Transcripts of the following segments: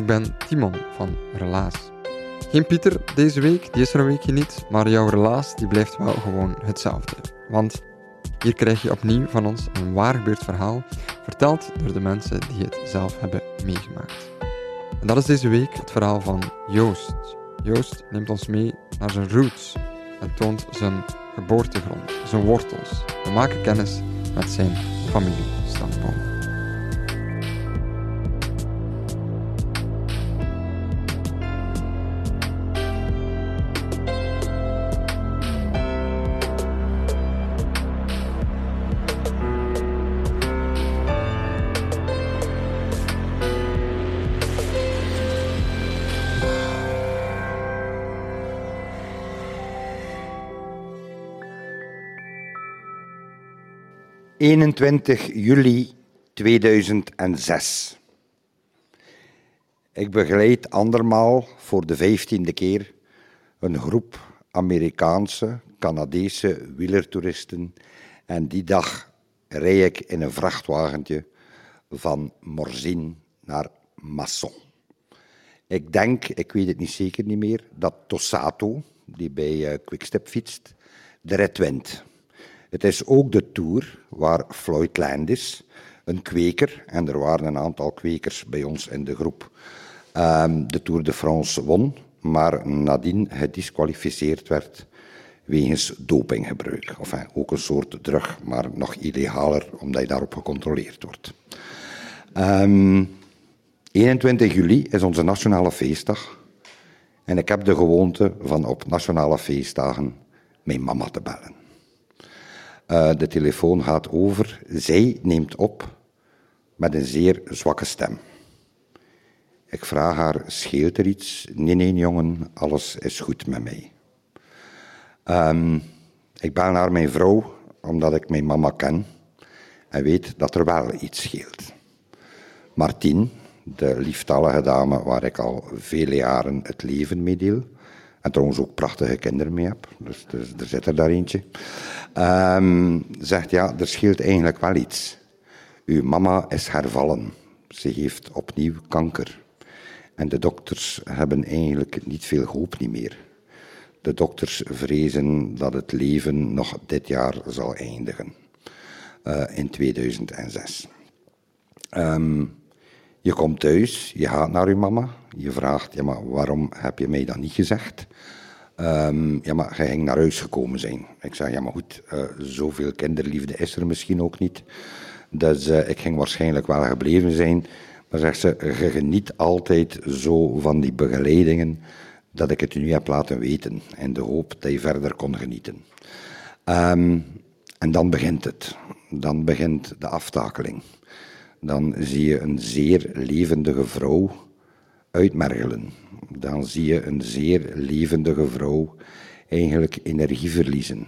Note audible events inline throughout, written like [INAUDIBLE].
Ik ben Timon van Relaas. Geen Pieter deze week, die is er een weekje niet, maar jouw relaas die blijft wel gewoon hetzelfde. Want hier krijg je opnieuw van ons een waar gebeurd verhaal, verteld door de mensen die het zelf hebben meegemaakt. En dat is deze week het verhaal van Joost. Joost neemt ons mee naar zijn roots en toont zijn geboortegrond, zijn wortels. We maken kennis met zijn familiestandboom. ...21 juli 2006. Ik begeleid andermaal voor de vijftiende keer een groep Amerikaanse, Canadese wielertoeristen en die dag rij ik in een vrachtwagentje van Morzine naar Masson. Ik denk, ik weet het niet zeker niet meer, dat Tossato, die bij eh, Quickstep fietst, de rit wint. Het is ook de Tour waar Floyd Landis, een kweker, en er waren een aantal kwekers bij ons in de groep, ehm, de Tour de France won, maar nadien gedisqualificeerd werd wegens dopinggebruik. Enfin, ook een soort drug, maar nog illegaler omdat je daarop gecontroleerd wordt. Ehm, 21 juli is onze nationale feestdag. En ik heb de gewoonte van op nationale feestdagen mijn mama te bellen. Eh, de telefoon gaat over. Zij neemt op met een zeer zwakke stem. Ik vraag haar, scheelt er iets? Nee, nee, jongen, alles is goed met mij. Ehm, ik bel naar mijn vrouw, omdat ik mijn mama ken en weet dat er wel iets scheelt. Martien, de lieftallige dame waar ik al vele jaren het leven mee deel, en trouwens ook prachtige kinderen mee heb, dus, dus er zit er daar eentje, ehm, zegt ja, er scheelt eigenlijk wel iets. Uw mama is hervallen. Ze heeft opnieuw kanker. En de dokters hebben eigenlijk niet veel hoop niet meer. De dokters vrezen dat het leven nog dit jaar zal eindigen. eh, in 2006. Ehm, je komt thuis, je gaat naar je mama. Je vraagt, ja, maar waarom heb je mij dat niet gezegd? Ehm, ja, maar je ging naar huis gekomen zijn. Ik zeg, ja, maar goed, eh, zoveel kinderliefde is er misschien ook niet. Dus eh, ik ging waarschijnlijk wel gebleven zijn. Maar zegt ze, je geniet altijd zo van die begeleidingen dat ik het nu heb laten weten. In de hoop dat je verder kon genieten. Ehm, en dan begint het. Dan begint de aftakeling. Dan zie je een zeer levendige vrouw uitmergelen. Dan zie je een zeer levendige vrouw eigenlijk energie verliezen.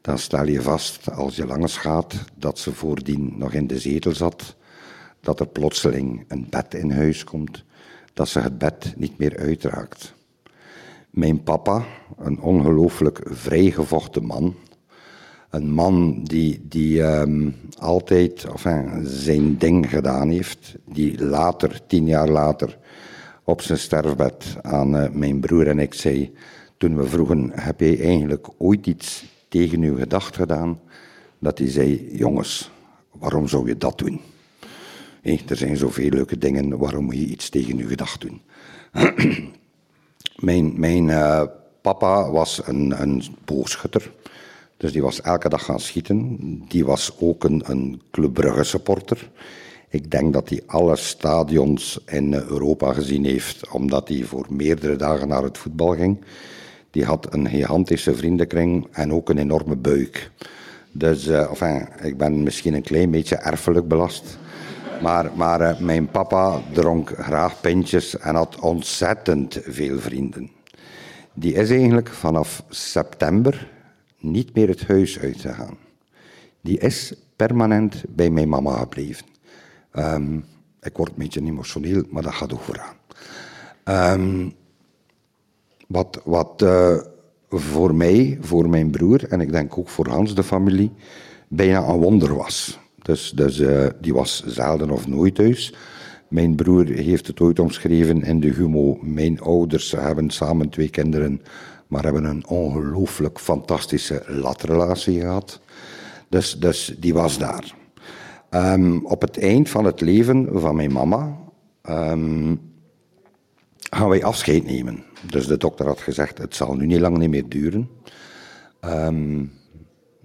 Dan stel je vast, als je langs gaat, dat ze voordien nog in de zetel zat, dat er plotseling een bed in huis komt, dat ze het bed niet meer uitraakt. Mijn papa, een ongelooflijk vrijgevochten man, een man die, die ehm, altijd enfin, zijn ding gedaan heeft, die later, tien jaar later, op zijn sterfbed aan eh, mijn broer en ik zei, toen we vroegen, heb jij eigenlijk ooit iets tegen uw gedacht gedaan? Dat hij zei, jongens, waarom zou je dat doen? Er zijn zoveel leuke dingen, waarom moet je iets tegen je gedacht doen? [CLEARS THROAT] mijn mijn eh, papa was een, een boogschutter. Dus die was elke dag gaan schieten. Die was ook een, een Club Brugge supporter. Ik denk dat hij alle stadions in Europa gezien heeft, omdat hij voor meerdere dagen naar het voetbal ging. Die had een gigantische vriendenkring en ook een enorme buik. Dus uh, enfin, ik ben misschien een klein beetje erfelijk belast. Maar, maar uh, mijn papa dronk graag pintjes en had ontzettend veel vrienden. Die is eigenlijk vanaf september niet meer het huis uitgegaan. Die is permanent bij mijn mama gebleven. Um, ik word een beetje emotioneel, maar dat gaat overaan. Um, wat wat uh, voor mij, voor mijn broer en ik denk ook voor Hans de familie, bijna een wonder was. Dus, dus uh, die was zelden of nooit thuis. Mijn broer heeft het ooit omschreven in de humo. Mijn ouders hebben samen twee kinderen, maar hebben een ongelooflijk fantastische latrelatie gehad. Dus, dus die was daar. Um, op het eind van het leven van mijn mama um, gaan wij afscheid nemen. Dus de dokter had gezegd, het zal nu niet lang niet meer duren. Um,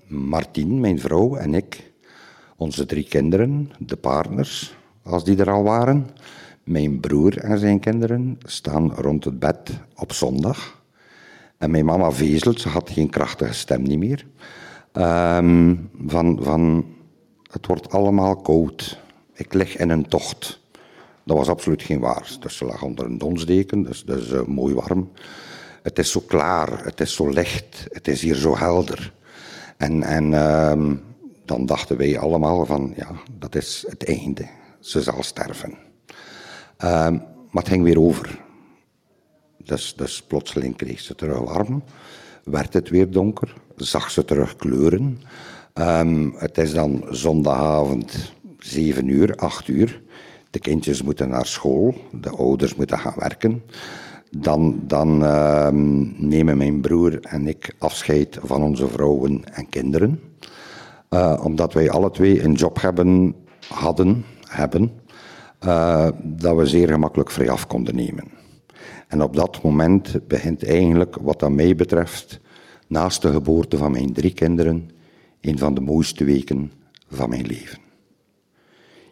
Martien, mijn vrouw en ik, onze drie kinderen, de partners, als die er al waren, mijn broer en zijn kinderen staan rond het bed op zondag. En mijn mama vezelt, ze had geen krachtige stem niet meer. Um, van, van, het wordt allemaal koud. Ik lig in een tocht. Dat was absoluut geen waar. Dus ze lag onder een donsdeken, dus, dus uh, mooi warm. Het is zo klaar, het is zo licht, het is hier zo helder. En, en uh, dan dachten wij allemaal van, ja, dat is het einde. Ze zal sterven. Uh, maar het ging weer over. Dus, plotseling kreeg ze terug warm, werd het weer donker, zag ze terug kleuren. Um, het is dan zondagavond, zeven uur, acht uur. De kindjes moeten naar school, de ouders moeten gaan werken. Dan, dan uh, nemen mijn broer en ik afscheid van onze vrouwen en kinderen. Uh, omdat wij alle twee een job hebben, hadden, hebben, uh, dat we zeer gemakkelijk vrij af konden nemen. En op dat moment begint eigenlijk, wat aan mij betreft, naast de geboorte van mijn drie kinderen, een van de mooiste weken van mijn leven.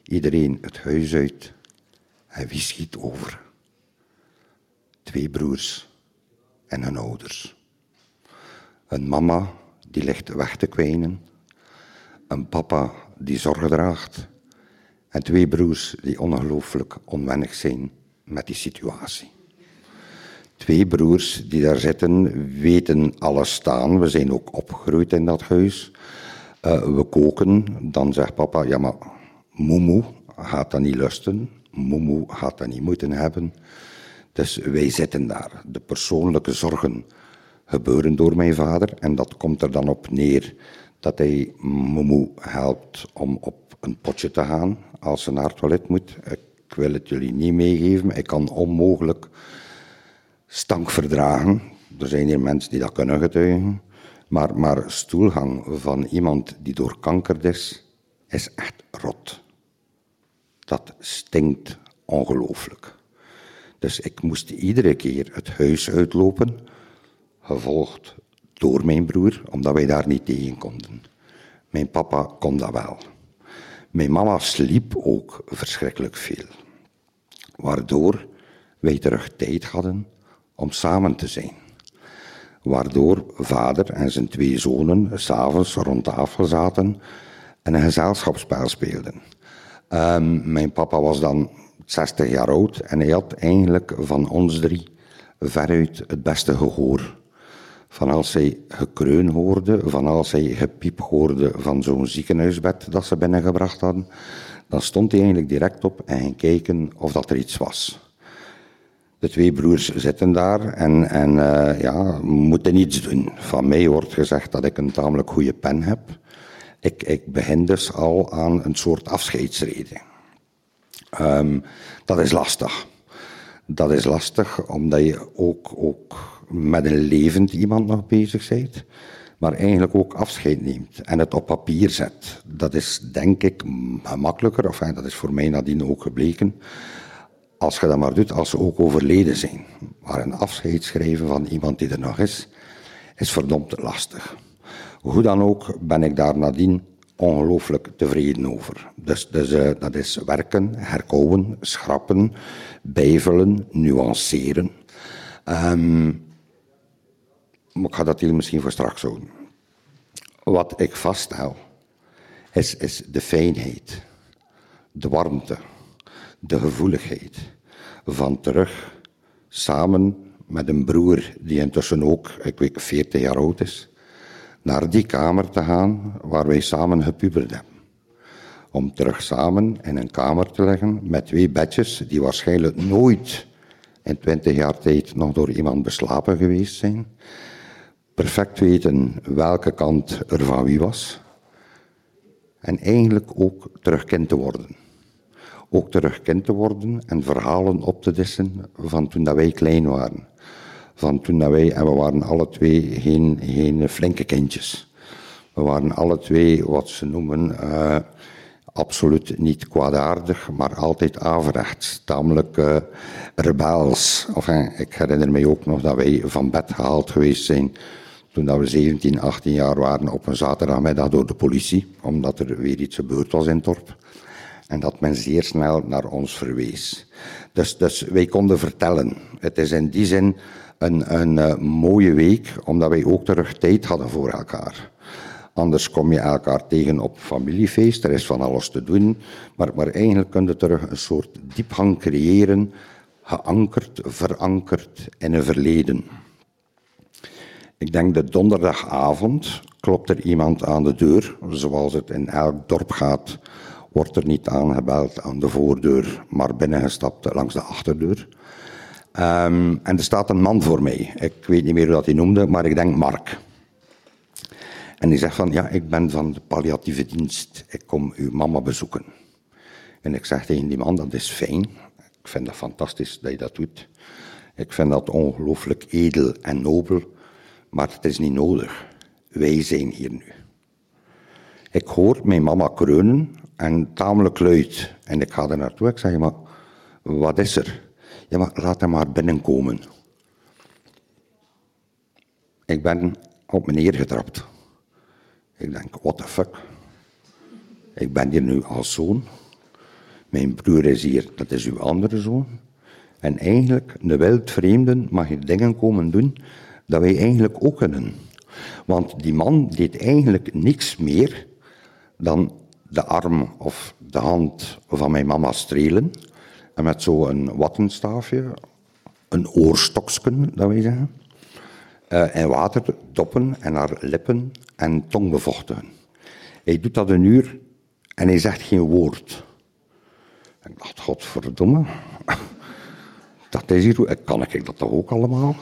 Iedereen het huis uit en wie schiet over? Twee broers en hun ouders. Een mama die ligt weg te kwijnen, een papa die zorg draagt en twee broers die ongelooflijk onwennig zijn met die situatie. Twee broers die daar zitten, weten alles staan. We zijn ook opgegroeid in dat huis. Uh, we koken, dan zegt papa, ja maar moemoe gaat dat niet lusten. Moemoe gaat dat niet moeten hebben. Dus wij zitten daar. De persoonlijke zorgen gebeuren door mijn vader. En dat komt er dan op neer dat hij moemoe helpt om op een potje te gaan als ze naar het toilet moet. Ik wil het jullie niet meegeven. Ik kan onmogelijk stank verdragen. Er zijn hier mensen die dat kunnen getuigen. Maar, maar stoelgang van iemand die doorkankerd is, is echt rot. Dat stinkt ongelooflijk. Dus ik moest iedere keer het huis uitlopen, gevolgd door mijn broer, omdat wij daar niet tegen konden. Mijn papa kon dat wel. Mijn mama sliep ook verschrikkelijk veel. Waardoor wij terug tijd hadden om samen te zijn. Waardoor vader en zijn twee zonen s'avonds rond tafel zaten en een gezelschapsspel speelden. Um, mijn papa was dan 60 jaar oud en hij had eigenlijk van ons drie veruit het beste gehoor. Van als hij gekreun hoorde, van als hij gepiep hoorde van zo'n ziekenhuisbed dat ze binnengebracht hadden, dan stond hij eigenlijk direct op en ging kijken of dat er iets was. De twee broers zitten daar en, en uh, ja, moeten iets doen. Van mij wordt gezegd dat ik een tamelijk goede pen heb. Ik, ik begin dus al aan een soort afscheidsreden. Um, dat is lastig. Dat is lastig omdat je ook, ook met een levend iemand nog bezig bent. maar eigenlijk ook afscheid neemt en het op papier zet. Dat is denk ik gemakkelijker, of dat is voor mij nadien ook gebleken, als je dat maar doet als ze ook overleden zijn. Maar een afscheid schrijven van iemand die er nog is, is verdomd lastig. Hoe dan ook ben ik daar nadien ongelooflijk tevreden over. Dus, dus uh, dat is werken, herkouwen, schrappen, bijvullen, nuanceren. Um, ik ga dat hier misschien voor straks houden. Wat ik vaststel, is, is de fijnheid, de warmte, de gevoeligheid van terug samen met een broer die intussen ook, ik weet, 40 jaar oud is, naar die kamer te gaan waar wij samen gepuberd hebben. Om terug samen in een kamer te leggen met twee bedjes die waarschijnlijk nooit in 20 jaar tijd nog door iemand beslapen geweest zijn. Perfect weten welke kant er van wie was. En eigenlijk ook terug kind te worden. Ook terug kind te worden en verhalen op te dissen van toen dat wij klein waren van toen dat wij, en we waren alle twee geen, geen flinke kindjes. We waren alle twee wat ze noemen uh, absoluut niet kwaadaardig, maar altijd averechts, tamelijk uh, rebels. Ik herinner me ook nog dat wij van bed gehaald geweest zijn toen dat we 17, 18 jaar waren op een zaterdagmiddag door de politie, omdat er weer iets gebeurd was in dorp. En dat men zeer snel naar ons verwees. Dus, dus wij konden vertellen. Het is in die zin een, een uh, mooie week, omdat wij ook terug tijd hadden voor elkaar. Anders kom je elkaar tegen op familiefeest, er is van alles te doen, maar, maar eigenlijk kun je terug een soort diepgang creëren, geankerd, verankerd in een verleden. Ik denk dat donderdagavond klopt er iemand aan de deur, zoals het in elk dorp gaat, wordt er niet aangebeld aan de voordeur, maar binnengestapt langs de achterdeur. Um, en er staat een man voor mij. Ik weet niet meer hoe dat hij noemde, maar ik denk Mark. En die zegt van, ja, ik ben van de palliatieve dienst. Ik kom uw mama bezoeken. En ik zeg tegen die man, dat is fijn. Ik vind dat fantastisch dat je dat doet. Ik vind dat ongelooflijk edel en nobel. Maar het is niet nodig. Wij zijn hier nu. Ik hoor mijn mama kreunen en tamelijk luid. En ik ga er naartoe. Ik zeg, maar wat is er? Ja, maar laat hem maar binnenkomen. Ik ben op me neergetrapt. Ik denk, what the fuck? Ik ben hier nu als zoon. Mijn broer is hier, dat is uw andere zoon. En eigenlijk, een wildvreemde mag je dingen komen doen dat wij eigenlijk ook kunnen. Want die man deed eigenlijk niks meer dan de arm of de hand van mijn mama strelen. En met zo'n wattenstaafje, een oorstoksken, dat wij zeggen. Uh, en water doppen en haar lippen en tong bevochtigen. Hij doet dat een uur en hij zegt geen woord. Ik dacht, godverdomme, [LAUGHS] dat is hier, kan ik dat toch ook allemaal?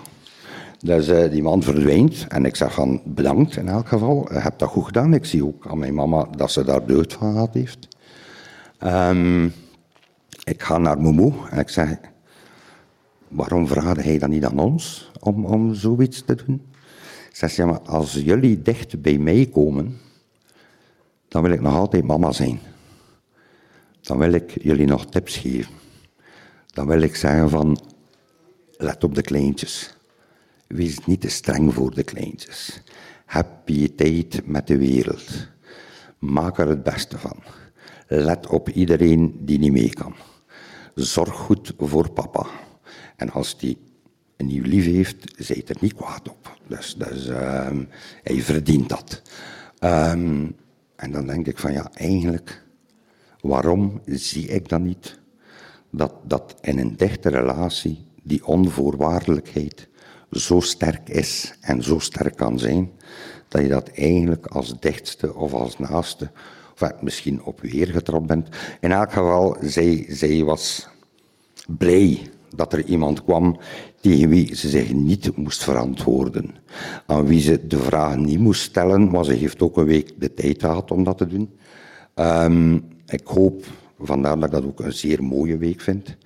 Dus uh, die man verdwijnt en ik zeg van bedankt in elk geval, je hebt dat goed gedaan. Ik zie ook aan mijn mama dat ze daar deugd van gehad heeft. Um, ik ga naar Momo en ik zeg, waarom vraagt hij dan niet aan ons om, om zoiets te doen? Zeg ja, maar als jullie dicht bij mij komen, dan wil ik nog altijd mama zijn. Dan wil ik jullie nog tips geven. Dan wil ik zeggen van, let op de kleintjes. Wees niet te streng voor de kleintjes. Heb pietijd met de wereld. Maak er het beste van. Let op iedereen die niet mee kan zorg goed voor papa. En als die een nieuw lief heeft, zijt er niet kwaad op. Dus, dus um, hij verdient dat. Um, en dan denk ik van ja, eigenlijk, waarom zie ik dan niet dat, dat in een dichte relatie die onvoorwaardelijkheid zo sterk is en zo sterk kan zijn, dat je dat eigenlijk als dichtste of als naaste of misschien op weer getrapt bent. In elk geval, zij, zij was blij dat er iemand kwam tegen wie ze zich niet moest verantwoorden. Aan wie ze de vraag niet moest stellen, maar ze heeft ook een week de tijd gehad om dat te doen. Um, ik hoop, vandaar dat ik dat ook een zeer mooie week vind,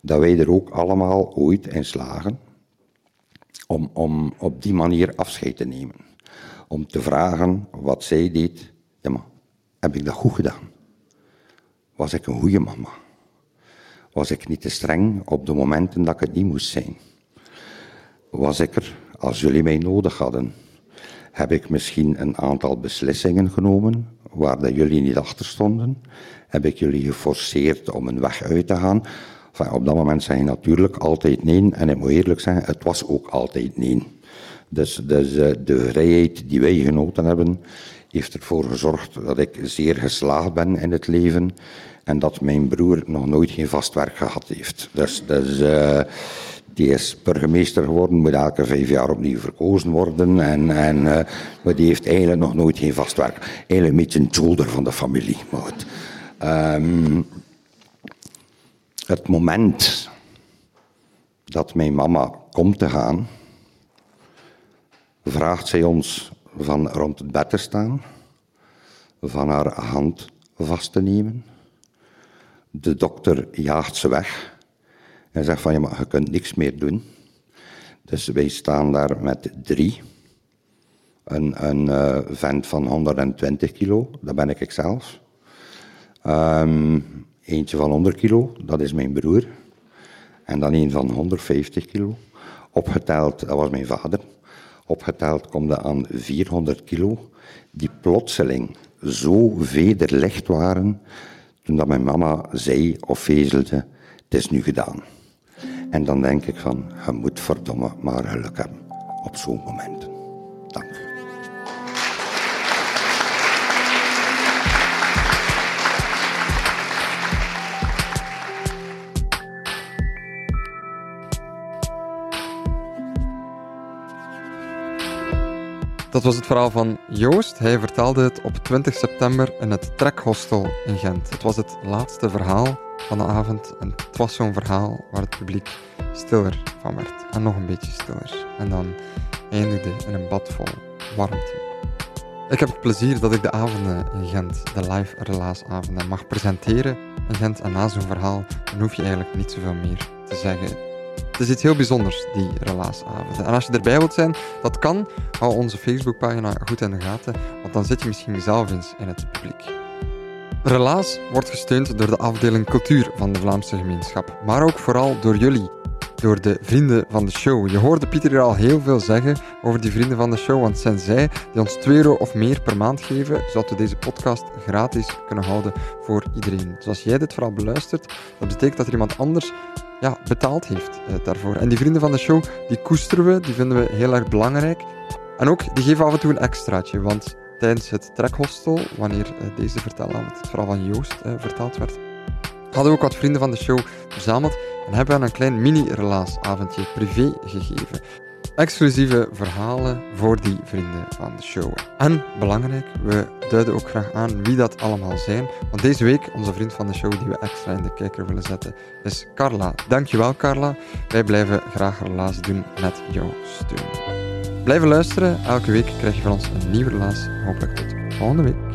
dat wij er ook allemaal ooit in slagen om, om op die manier afscheid te nemen om te vragen wat zij deed. Ja, maar heb ik dat goed gedaan? Was ik een goede mama? Was ik niet te streng op de momenten dat ik het niet moest zijn? Was ik er als jullie mij nodig hadden? Heb ik misschien een aantal beslissingen genomen waar dat jullie niet achter stonden? Heb ik jullie geforceerd om een weg uit te gaan? Enfin, op dat moment zei je natuurlijk altijd nee. En ik moet eerlijk zeggen, het was ook altijd nee. Dus, dus uh, de vrijheid die wij genoten hebben, heeft ervoor gezorgd dat ik zeer geslaagd ben in het leven. En dat mijn broer nog nooit geen vast werk gehad heeft. Dus, dus uh, die is burgemeester geworden, moet elke vijf jaar opnieuw verkozen worden. En, en, uh, maar die heeft eigenlijk nog nooit geen vast werk. Eigenlijk een beetje een van de familie. Maar. Um, het moment dat mijn mama komt te gaan, vraagt zij ons van rond het bed te staan, van haar hand vast te nemen. De dokter jaagt ze weg en zegt van ja, maar je kunt niks meer doen. Dus wij staan daar met drie. Een, een uh, vent van 120 kilo, dat ben ik zelf. Um, eentje van 100 kilo, dat is mijn broer. En dan een van 150 kilo. Opgeteld, dat was mijn vader. Opgeteld komt dat aan 400 kilo. Die plotseling zo vederlicht waren, toen dat mijn mama zei of vezelde, het is nu gedaan. En dan denk ik van, je moet verdomme maar geluk hebben op zo'n moment. Dat was het verhaal van Joost. Hij vertelde het op 20 september in het Trekhostel in Gent. Het was het laatste verhaal van de avond en het was zo'n verhaal waar het publiek stiller van werd. En nog een beetje stiller. En dan eindigde in een bad vol warmte. Ik heb het plezier dat ik de avonden in Gent, de live relaasavonden, mag presenteren in Gent. En na zo'n verhaal dan hoef je eigenlijk niet zoveel meer te zeggen. Het is iets heel bijzonders, die relaasavonden. En als je erbij wilt zijn, dat kan. Hou onze Facebookpagina goed in de gaten, want dan zit je misschien zelf eens in het publiek. Relaas wordt gesteund door de afdeling cultuur van de Vlaamse gemeenschap, maar ook vooral door jullie, door de vrienden van de show. Je hoorde Pieter hier al heel veel zeggen over die vrienden van de show, want het zijn zij die ons 2 euro of meer per maand geven, zodat we deze podcast gratis kunnen houden voor iedereen. Dus als jij dit vooral beluistert, dat betekent dat er iemand anders ja, betaald heeft eh, daarvoor. En die vrienden van de show, die koesteren we, die vinden we heel erg belangrijk. En ook, die geven af en toe een extraatje, want tijdens het trekhostel, wanneer uh, deze vertelavond, het verhaal van Joost uh, verteld werd, hadden we ook wat vrienden van de show verzameld en hebben we een klein mini-relaasavondje privé gegeven. Exclusieve verhalen voor die vrienden van de show. En belangrijk, we duiden ook graag aan wie dat allemaal zijn. Want deze week, onze vriend van de show die we extra in de kijker willen zetten, is Carla. Dankjewel Carla. Wij blijven graag relaas doen met jouw steun. Blijven luisteren. Elke week krijg je van ons een nieuwe relaas. Hopelijk tot volgende week.